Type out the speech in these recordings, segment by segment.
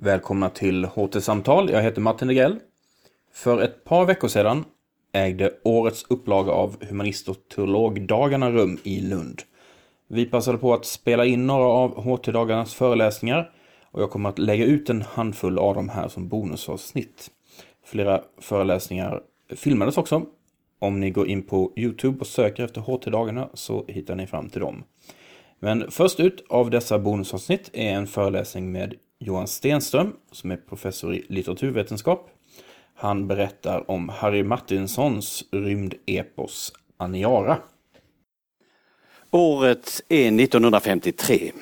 Välkomna till HT-samtal. Jag heter Martin Degrell. För ett par veckor sedan ägde årets upplaga av Humanist och teologdagarna rum i Lund. Vi passade på att spela in några av HT-dagarnas föreläsningar och jag kommer att lägga ut en handfull av dem här som bonusavsnitt. Flera föreläsningar filmades också. Om ni går in på Youtube och söker efter HT-dagarna så hittar ni fram till dem. Men först ut av dessa bonusavsnitt är en föreläsning med Johan Stenström som är professor i litteraturvetenskap. Han berättar om Harry Martinsons rymdepos Aniara. Året är 1953.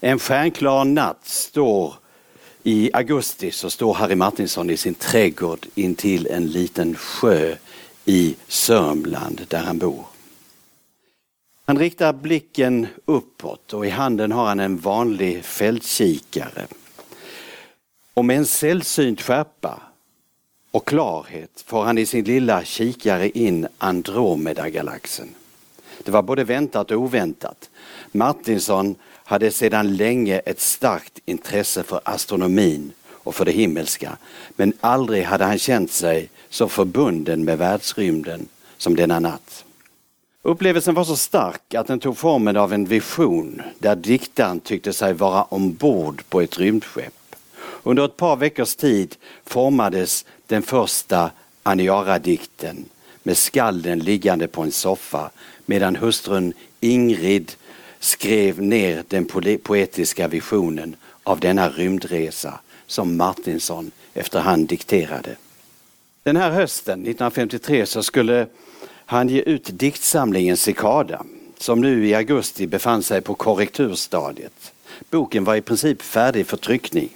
En stjärnklar natt står i augusti så står Harry Martinsson i sin trädgård intill en liten sjö i Sörmland där han bor. Han riktar blicken uppåt och i handen har han en vanlig fältkikare. Och med en sällsynt skärpa och klarhet får han i sin lilla kikare in Andromedagalaxen. Det var både väntat och oväntat. Martinsson hade sedan länge ett starkt intresse för astronomin och för det himmelska. Men aldrig hade han känt sig så förbunden med världsrymden som denna natt. Upplevelsen var så stark att den tog formen av en vision där diktaren tyckte sig vara ombord på ett rymdskepp. Under ett par veckors tid formades den första Aniara-dikten med skalden liggande på en soffa medan hustrun Ingrid skrev ner den poetiska visionen av denna rymdresa som Martinsson efterhand dikterade. Den här hösten 1953 så skulle han ger ut diktsamlingen Cicada som nu i augusti befann sig på korrekturstadiet. Boken var i princip färdig för tryckning.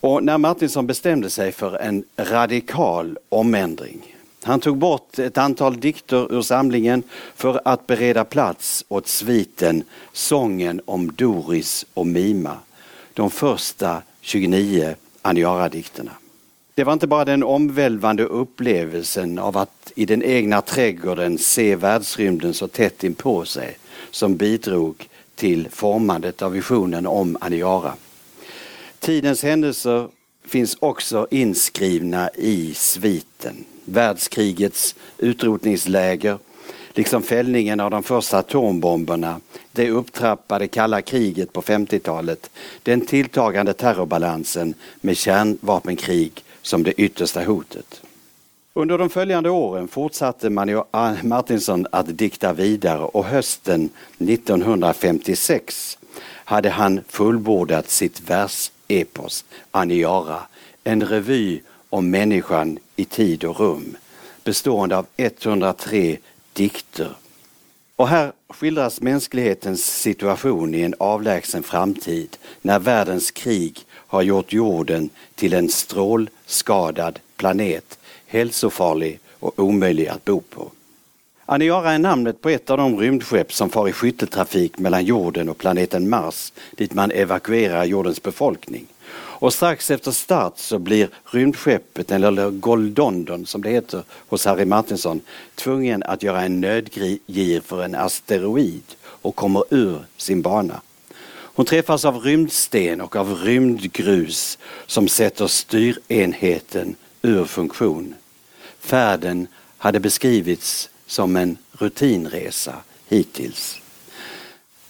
Och när Martinsson bestämde sig för en radikal omändring han tog bort ett antal dikter ur samlingen för att bereda plats åt sviten Sången om Doris och Mima. De första 29 Aniara-dikterna. Det var inte bara den omvälvande upplevelsen av att i den egna trädgården se världsrymden så tätt inpå sig som bidrog till formandet av visionen om Aniara. Tidens händelser finns också inskrivna i sviten. Världskrigets utrotningsläger, liksom fällningen av de första atombomberna, det upptrappade kalla kriget på 50-talet, den tilltagande terrorbalansen med kärnvapenkrig som det yttersta hotet. Under de följande åren fortsatte Martinsson att dikta vidare och hösten 1956 hade han fullbordat sitt versepos Aniara, en revy om människan i tid och rum bestående av 103 dikter. Och här skildras mänsklighetens situation i en avlägsen framtid när världens krig har gjort jorden till en strålskadad planet, hälsofarlig och omöjlig att bo på. Aniara är namnet på ett av de rymdskepp som far i skytteltrafik mellan jorden och planeten Mars dit man evakuerar jordens befolkning. Och strax efter start så blir rymdskeppet, eller Goldondon som det heter hos Harry Martinsson, tvungen att göra en nödgir för en asteroid och kommer ur sin bana. Hon träffas av rymdsten och av rymdgrus som sätter styrenheten ur funktion. Färden hade beskrivits som en rutinresa hittills.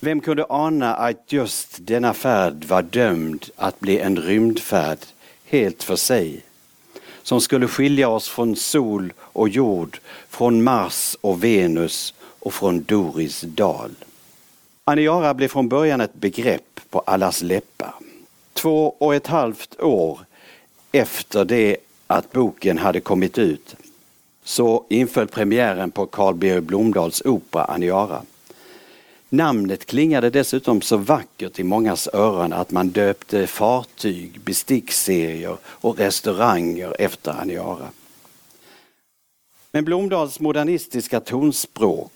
Vem kunde ana att just denna färd var dömd att bli en rymdfärd helt för sig? Som skulle skilja oss från sol och jord, från Mars och Venus och från Doris dal. Aniara blev från början ett begrepp på allas läppar. Två och ett halvt år efter det att boken hade kommit ut så inföll premiären på Carl B Blomdahls opera Aniara. Namnet klingade dessutom så vackert i mångas öron att man döpte fartyg, besticksserier och restauranger efter Aniara. Men Blomdahls modernistiska tonspråk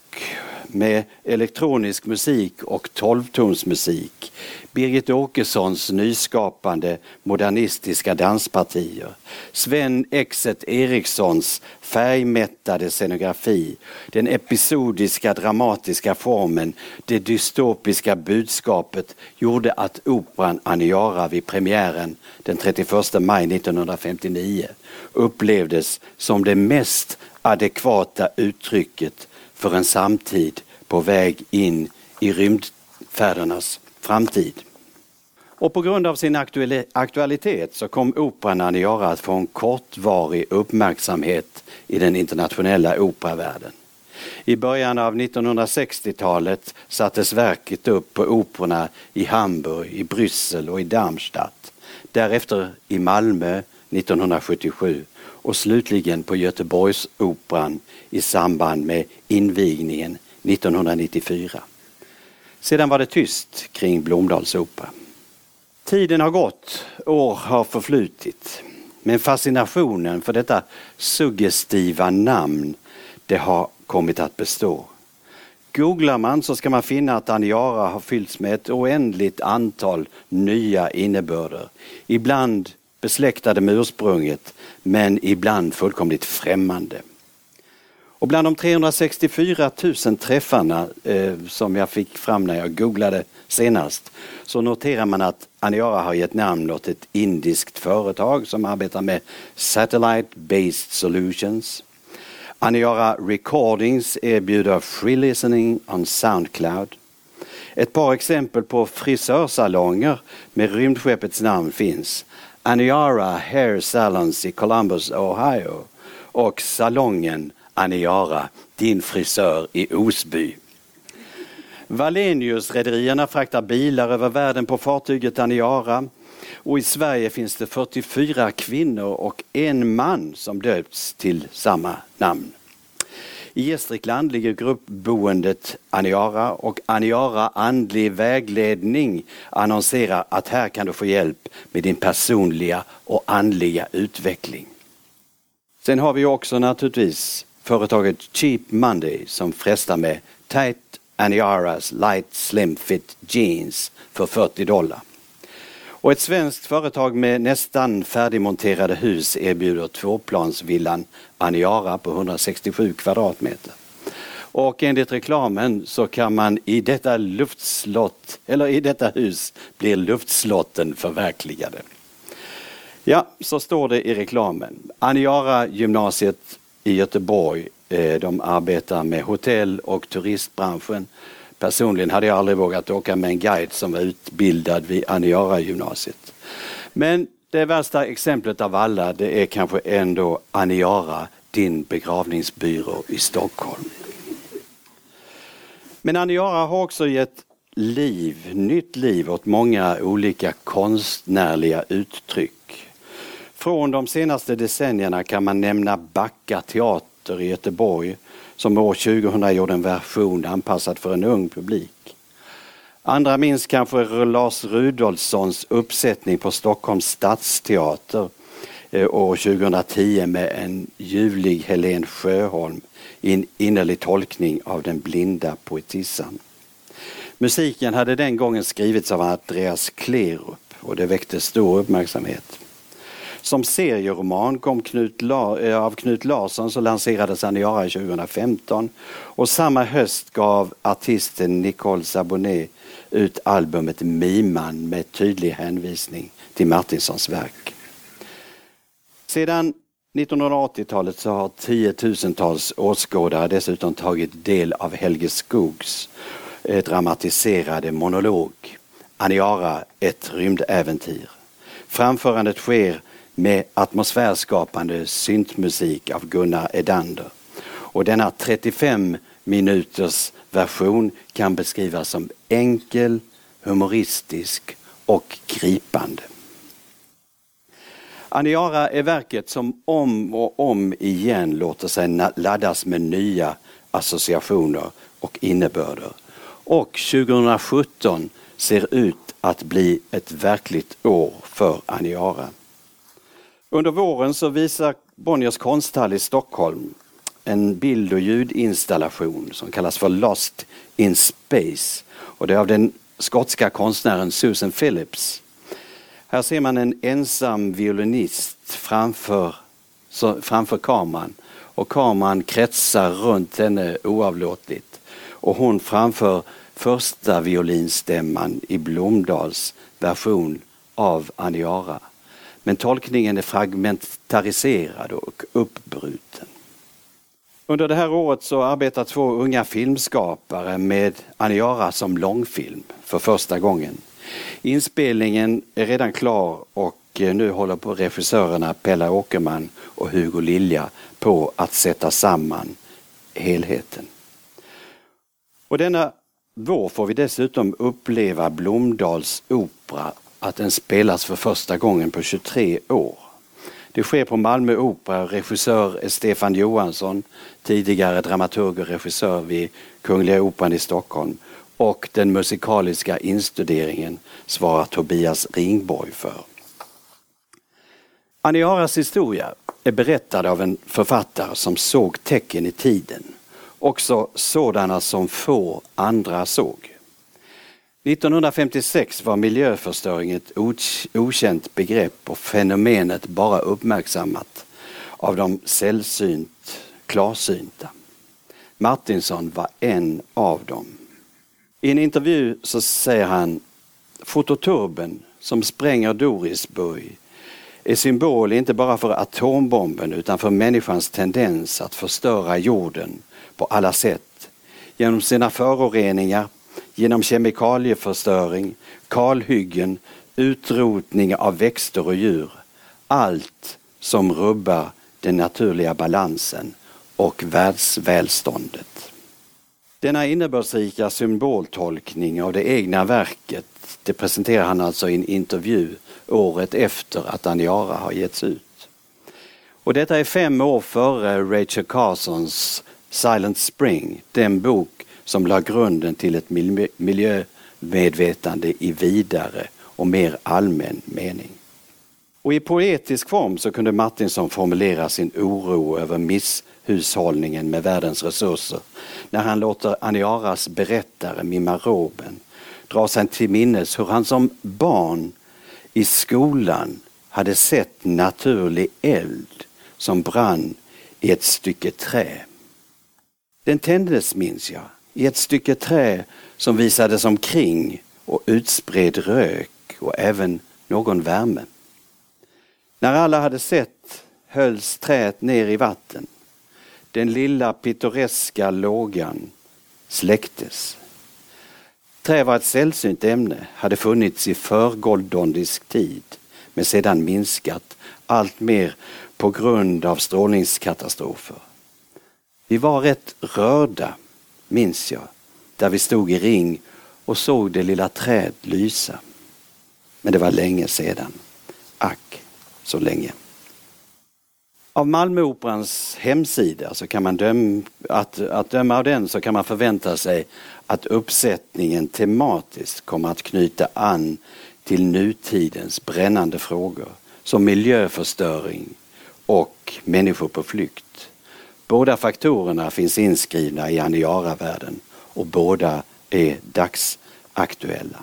med elektronisk musik och tolvtonsmusik. Birgit Åkessons nyskapande modernistiska danspartier. Sven Exet Erikssons färgmättade scenografi. Den episodiska dramatiska formen, det dystopiska budskapet gjorde att operan Aniara vid premiären den 31 maj 1959 upplevdes som det mest adekvata uttrycket för en samtid på väg in i rymdfärdernas framtid. Och på grund av sin aktualitet så kom operan Aniara att få en kortvarig uppmärksamhet i den internationella operavärlden. I början av 1960-talet sattes verket upp på operorna i Hamburg, i Bryssel och i Darmstadt. Därefter i Malmö 1977 och slutligen på Göteborgsoperan i samband med invigningen 1994. Sedan var det tyst kring Blomdalsopera. Tiden har gått, år har förflutit. Men fascinationen för detta suggestiva namn, det har kommit att bestå. Googlar man så ska man finna att Aniara har fyllts med ett oändligt antal nya innebörder. Ibland besläktade med ursprunget men ibland fullkomligt främmande. Och bland de 364 000 träffarna eh, som jag fick fram när jag googlade senast så noterar man att Aniara har gett namn åt ett indiskt företag som arbetar med Satellite Based Solutions. Aniara Recordings erbjuder free listening on Soundcloud. Ett par exempel på frisörsalonger med rymdskeppets namn finns. Aniara Hair Salons i Columbus, Ohio och salongen Aniara, din frisör i Osby. Wallenius-rederierna fraktar bilar över världen på fartyget Aniara och i Sverige finns det 44 kvinnor och en man som döpts till samma namn. I Gästrikland ligger gruppboendet Aniara och Aniara andlig vägledning annonserar att här kan du få hjälp med din personliga och andliga utveckling. Sen har vi också naturligtvis företaget Cheap Monday som frestar med Tight Aniaras Light Slim Fit Jeans för 40 dollar. Och ett svenskt företag med nästan färdigmonterade hus erbjuder tvåplansvillan Aniara på 167 kvadratmeter. Och enligt reklamen så kan man i detta luftslott, eller i detta hus, blir luftslotten förverkligade. Ja, så står det i reklamen. Aniara gymnasiet i Göteborg, eh, de arbetar med hotell och turistbranschen Personligen hade jag aldrig vågat åka med en guide som var utbildad vid Aniara gymnasiet. Men det värsta exemplet av alla det är kanske ändå Aniara, din begravningsbyrå i Stockholm. Men Aniara har också gett liv, nytt liv åt många olika konstnärliga uttryck. Från de senaste decennierna kan man nämna Backa teater i Göteborg som år 2000 gjorde en version anpassad för en ung publik. Andra minns kanske Lars Rudolfssons uppsättning på Stockholms stadsteater eh, år 2010 med en ljuvlig Helen Sjöholm i en innerlig tolkning av den blinda poetissan. Musiken hade den gången skrivits av Andreas Klerup och det väckte stor uppmärksamhet. Som serieroman kom Knut La eh, av Knut Larsson så lanserades Aniara 2015 och samma höst gav artisten Nicole Sabonet ut albumet Miman med tydlig hänvisning till Martinsons verk. Sedan 1980-talet så har tiotusentals åskådare dessutom tagit del av Helge Skogs eh, dramatiserade monolog Aniara, ett rymdäventyr. Framförandet sker med atmosfärskapande syntmusik av Gunnar Edander. Och denna 35 minuters version kan beskrivas som enkel, humoristisk och gripande. Aniara är verket som om och om igen låter sig laddas med nya associationer och innebörder. Och 2017 ser ut att bli ett verkligt år för Aniara. Under våren så visar Bonniers konsthall i Stockholm en bild och ljudinstallation som kallas för Lost in Space. Och det är av den skotska konstnären Susan Phillips. Här ser man en ensam violinist framför, så, framför kameran och kameran kretsar runt henne oavlåtligt. Och hon framför första violinstämman i Blomdals version av Aniara. Men tolkningen är fragmentariserad och uppbruten. Under det här året så arbetar två unga filmskapare med Aniara som långfilm för första gången. Inspelningen är redan klar och eh, nu håller på regissörerna Pella Åkerman och Hugo Lilja på att sätta samman helheten. Och denna vår får vi dessutom uppleva Blomdals opera, att den spelas för första gången på 23 år. Det sker på Malmö Opera. Regissör är Stefan Johansson, tidigare dramaturg och regissör vid Kungliga Operan i Stockholm. Och den musikaliska instuderingen svarar Tobias Ringborg för. Aniaras historia är berättad av en författare som såg tecken i tiden. Också sådana som få andra såg. 1956 var miljöförstöring ett okänt begrepp och fenomenet bara uppmärksammat av de sällsynt klarsynta. Martinsson var en av dem. I en intervju så säger han Fototurben som spränger Dorisburg är symbol inte bara för atombomben utan för människans tendens att förstöra jorden på alla sätt. Genom sina föroreningar, genom kemikalieförstöring, kalhyggen, utrotning av växter och djur. Allt som rubbar den naturliga balansen och världsvälståndet. Denna innebördsrika symboltolkning av det egna verket det presenterar han alltså i en intervju året efter att Aniara har getts ut. Och detta är fem år före Rachel Carsons Silent Spring, den bok som la grunden till ett miljömedvetande i vidare och mer allmän mening. Och i poetisk form så kunde Martinsson formulera sin oro över misshushållningen med världens resurser när han låter Aniaras berättare Mimma Roben dra sig till minnes hur han som barn i skolan hade sett naturlig eld som brann i ett stycke trä. Den tändes, minns jag, i ett stycke trä som visades omkring och utspred rök och även någon värme. När alla hade sett hölls träet ner i vatten. Den lilla pittoreska lågan släcktes. Trä var ett sällsynt ämne, hade funnits i förgoldondisk tid men sedan minskat allt mer på grund av strålningskatastrofer. Vi var rätt rörda, minns jag, där vi stod i ring och såg det lilla träd lysa. Men det var länge sedan. Ack, så länge. Av Malmöoperans hemsida så kan man döma, att, att döma av den så kan man förvänta sig att uppsättningen tematiskt kommer att knyta an till nutidens brännande frågor som miljöförstöring och människor på flykt. Båda faktorerna finns inskrivna i Aniara-världen och båda är dagsaktuella.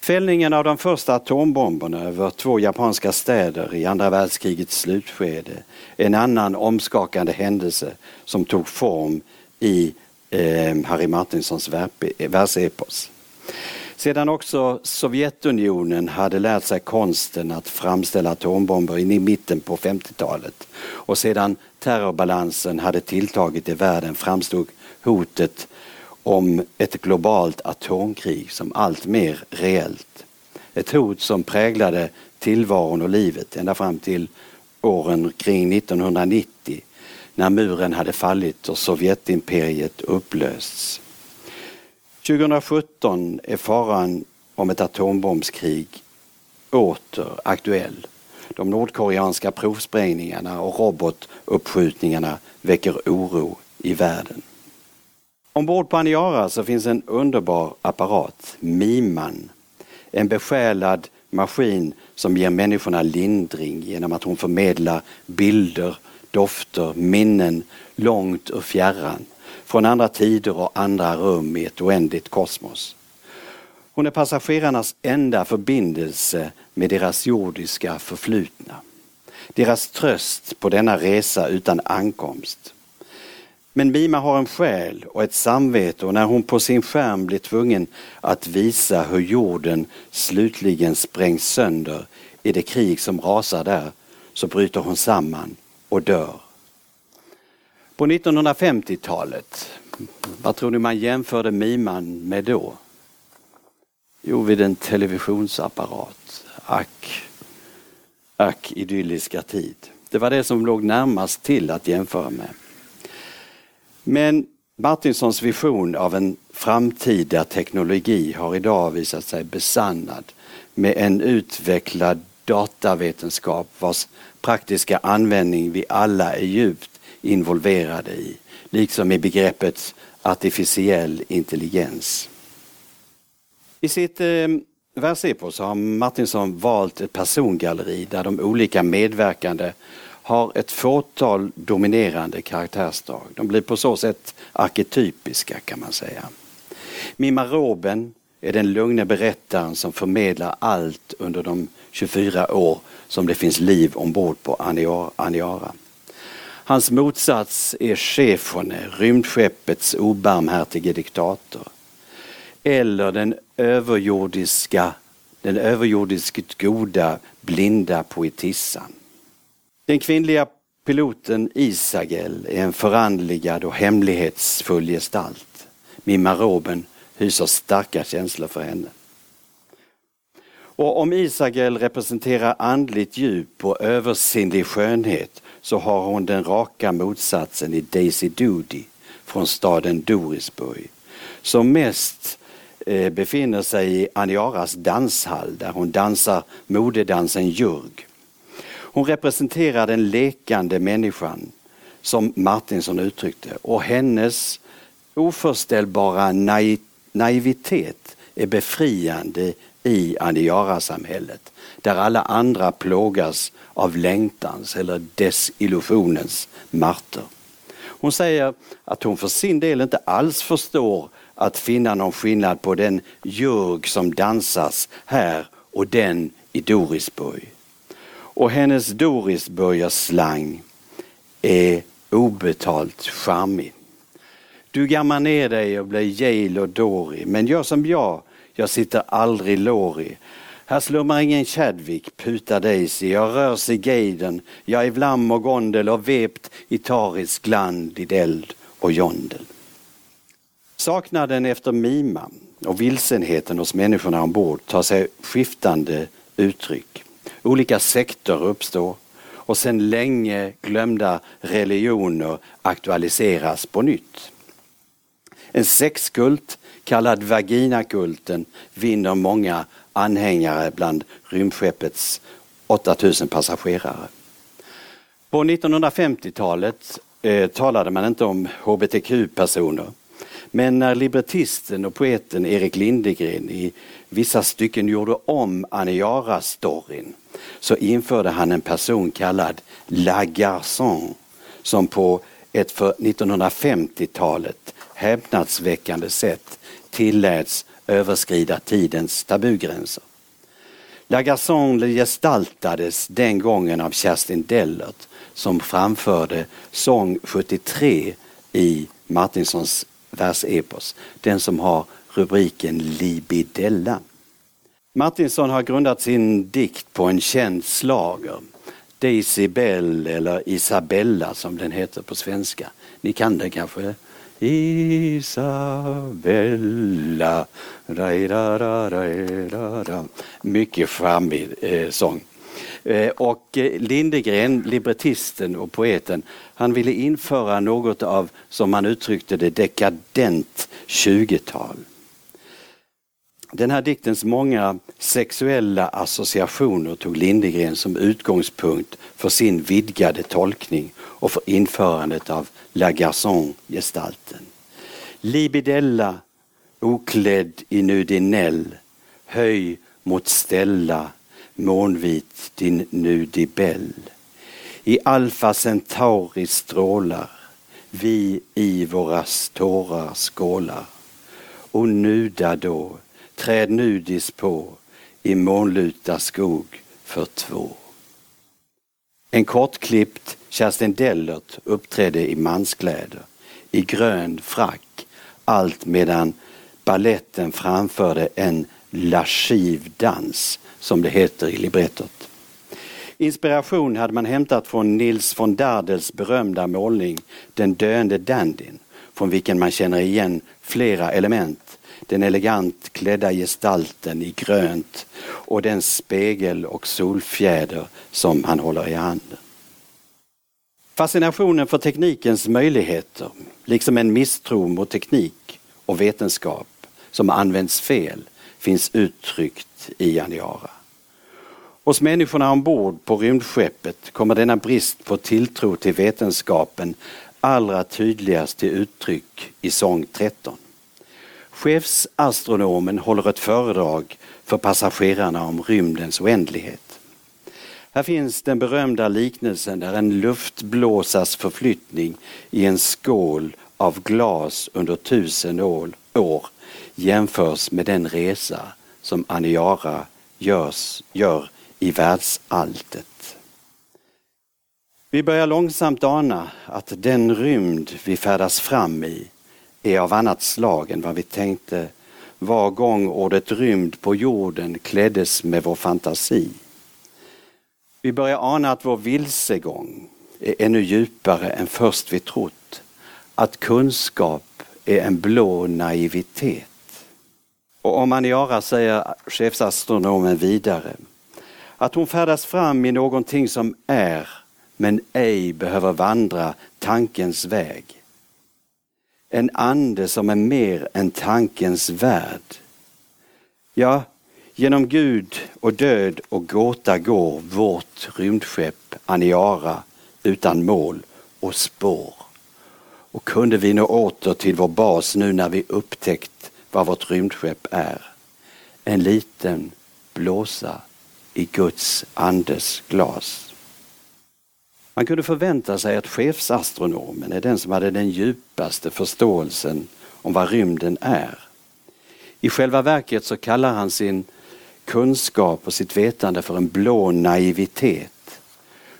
Fällningen av de första atombomberna över två japanska städer i andra världskrigets slutskede är en annan omskakande händelse som tog form i eh, Harry Martinsons världsepos. Sedan också Sovjetunionen hade lärt sig konsten att framställa atombomber in i mitten på 50-talet och sedan terrorbalansen hade tilltagit i världen framstod hotet om ett globalt atomkrig som allt mer reellt. Ett hot som präglade tillvaron och livet ända fram till åren kring 1990 när muren hade fallit och Sovjetimperiet upplösts. 2017 är faran om ett atombombskrig åter aktuell. De nordkoreanska provsprängningarna och robotuppskjutningarna väcker oro i världen. Ombord på Aniara så finns en underbar apparat, Miman. En besjälad maskin som ger människorna lindring genom att hon förmedlar bilder, dofter, minnen långt och fjärran från andra tider och andra rum i ett oändligt kosmos. Hon är passagerarnas enda förbindelse med deras jordiska förflutna. Deras tröst på denna resa utan ankomst. Men Mima har en själ och ett samvete och när hon på sin skärm blir tvungen att visa hur jorden slutligen sprängs sönder i det krig som rasar där så bryter hon samman och dör. På 1950-talet, vad tror ni man jämförde Miman med då? Jo, vid en televisionsapparat. Ack, ack idylliska tid. Det var det som låg närmast till att jämföra med. Men Martinsons vision av en framtida teknologi har idag visat sig besannad med en utvecklad datavetenskap vars praktiska användning vi alla är djupt involverade i, liksom i begreppet artificiell intelligens. I sitt eh, versepos har Martinsson valt ett persongalleri där de olika medverkande har ett fåtal dominerande karaktärsdrag. De blir på så sätt arketypiska kan man säga. Mimma Roben är den lugne berättaren som förmedlar allt under de 24 år som det finns liv ombord på Aniara. Hans motsats är Chefone, rymdskeppets obarmhärtige diktator. Eller den överjordiska, den överjordiskt goda, blinda poetissan. Den kvinnliga piloten Isagel är en förandligad och hemlighetsfull gestalt. Mimma Roben hyser starka känslor för henne. Och om Isagel representerar andligt djup och översinnlig skönhet så har hon den raka motsatsen i Daisy Doody från staden Dorisburg som mest Eh, befinner sig i Aniaras danshall där hon dansar modedansen jurg. Hon representerar den lekande människan som Martinsson uttryckte och hennes oförställbara naivitet är befriande i Aniara-samhället där alla andra plågas av längtans eller desillusionens marter. Hon säger att hon för sin del inte alls förstår att finna någon skillnad på den jurg som dansas här och den i Dorisburg. Och hennes Dorisburgarslang är obetalt charmig. Du gammar ner dig och blir Jail och Dory, men gör som jag, jag sitter aldrig lårig. Här slummar ingen Chadwick, putar Daisy, jag rör sig Gaden, jag är vlam och gondel och vept i tarisk land i eld och jondel. Saknaden efter Mima och vilsenheten hos människorna ombord tar sig skiftande uttryck. Olika sekter uppstår och sedan länge glömda religioner aktualiseras på nytt. En sexkult kallad vaginakulten vinner många anhängare bland rymdskeppets 8000 passagerare. På 1950-talet eh, talade man inte om hbtq-personer. Men när librettisten och poeten Erik Lindegren i vissa stycken gjorde om Aniara-storyn så införde han en person kallad La Garçon som på ett för 1950-talet häpnadsväckande sätt tilläts överskrida tidens tabugränser. La Garçon gestaltades den gången av Kerstin Dellert som framförde sång 73 i Martinsons versepos, den som har rubriken Libidella. Martinsson har grundat sin dikt på en känd slager, Daisy Bell eller Isabella som den heter på svenska. Ni kan den kanske? Isabella. Mycket charmig eh, sång. Eh, och eh, Lindegren, librettisten och poeten, han ville införa något av, som han uttryckte det, dekadent 20-tal. Den här diktens många sexuella associationer tog Lindegren som utgångspunkt för sin vidgade tolkning och för införandet av La Garçon-gestalten. Libidella, oklädd i nudinell, höj mot ställa, månvit din nudibell. i Alfa Centauri strålar, vi i våra tårar skålar. Och nuda då, träd nudis på, i månluta skog för två. En kortklippt Kerstin Dellert uppträdde i manskläder, i grön frack, allt medan balletten framförde en lasciv dans, som det heter i librettot. Inspiration hade man hämtat från Nils von Dardels berömda målning Den döende dandyn, från vilken man känner igen flera element. Den elegant klädda gestalten i grönt och den spegel och solfjäder som han håller i handen. Fascinationen för teknikens möjligheter, liksom en misstro mot teknik och vetenskap som används fel, finns uttryckt i Aniara. Hos människorna ombord på rymdskeppet kommer denna brist på tilltro till vetenskapen allra tydligast till uttryck i sång 13. Chefsastronomen håller ett föredrag för passagerarna om rymdens oändlighet. Här finns den berömda liknelsen där en luftblåsas förflyttning i en skål av glas under tusen år jämförs med den resa som Aniara görs, gör i världsalltet. Vi börjar långsamt ana att den rymd vi färdas fram i är av annat slag än vad vi tänkte var gång ordet rymd på jorden kläddes med vår fantasi. Vi börjar ana att vår vilsegång är ännu djupare än först vi trott. Att kunskap är en blå naivitet. Och om Aniara säger chefsastronomen vidare att hon färdas fram i någonting som är men ej behöver vandra tankens väg. En ande som är mer än tankens värld. Ja, genom Gud och död och gåta går vårt rymdskepp Aniara utan mål och spår. Och kunde vi nå åter till vår bas nu när vi upptäckt vad vårt rymdskepp är. En liten blåsa i Guds andes glas. Man kunde förvänta sig att chefsastronomen är den som hade den djupaste förståelsen om vad rymden är. I själva verket så kallar han sin kunskap och sitt vetande för en blå naivitet.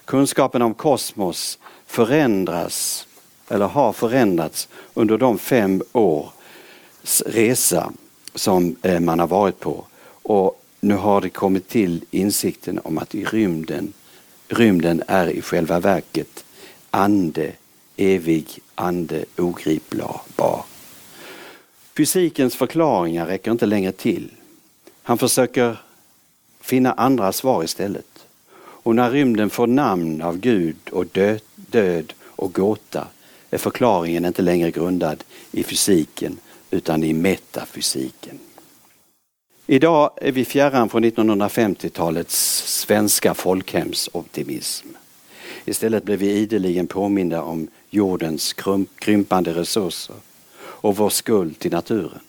Kunskapen om kosmos förändras, eller har förändrats, under de fem år resa som eh, man har varit på. Och nu har det kommit till insikten om att i rymden, rymden är i själva verket ande, evig ande, ogripbar. Fysikens förklaringar räcker inte längre till. Han försöker finna andra svar istället. Och när rymden får namn av Gud och död, död och gåta är förklaringen inte längre grundad i fysiken utan i metafysiken. Idag är vi fjärran från 1950-talets svenska folkhemsoptimism. Istället blir vi ideligen påminda om jordens krympande resurser och vår skuld till naturen.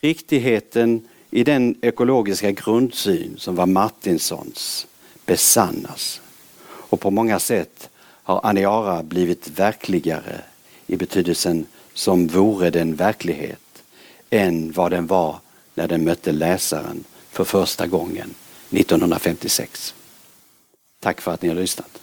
Riktigheten i den ekologiska grundsyn som var Martinsons besannas. Och på många sätt har Aniara blivit verkligare i betydelsen som vore den verklighet än vad den var när den mötte läsaren för första gången 1956. Tack för att ni har lyssnat.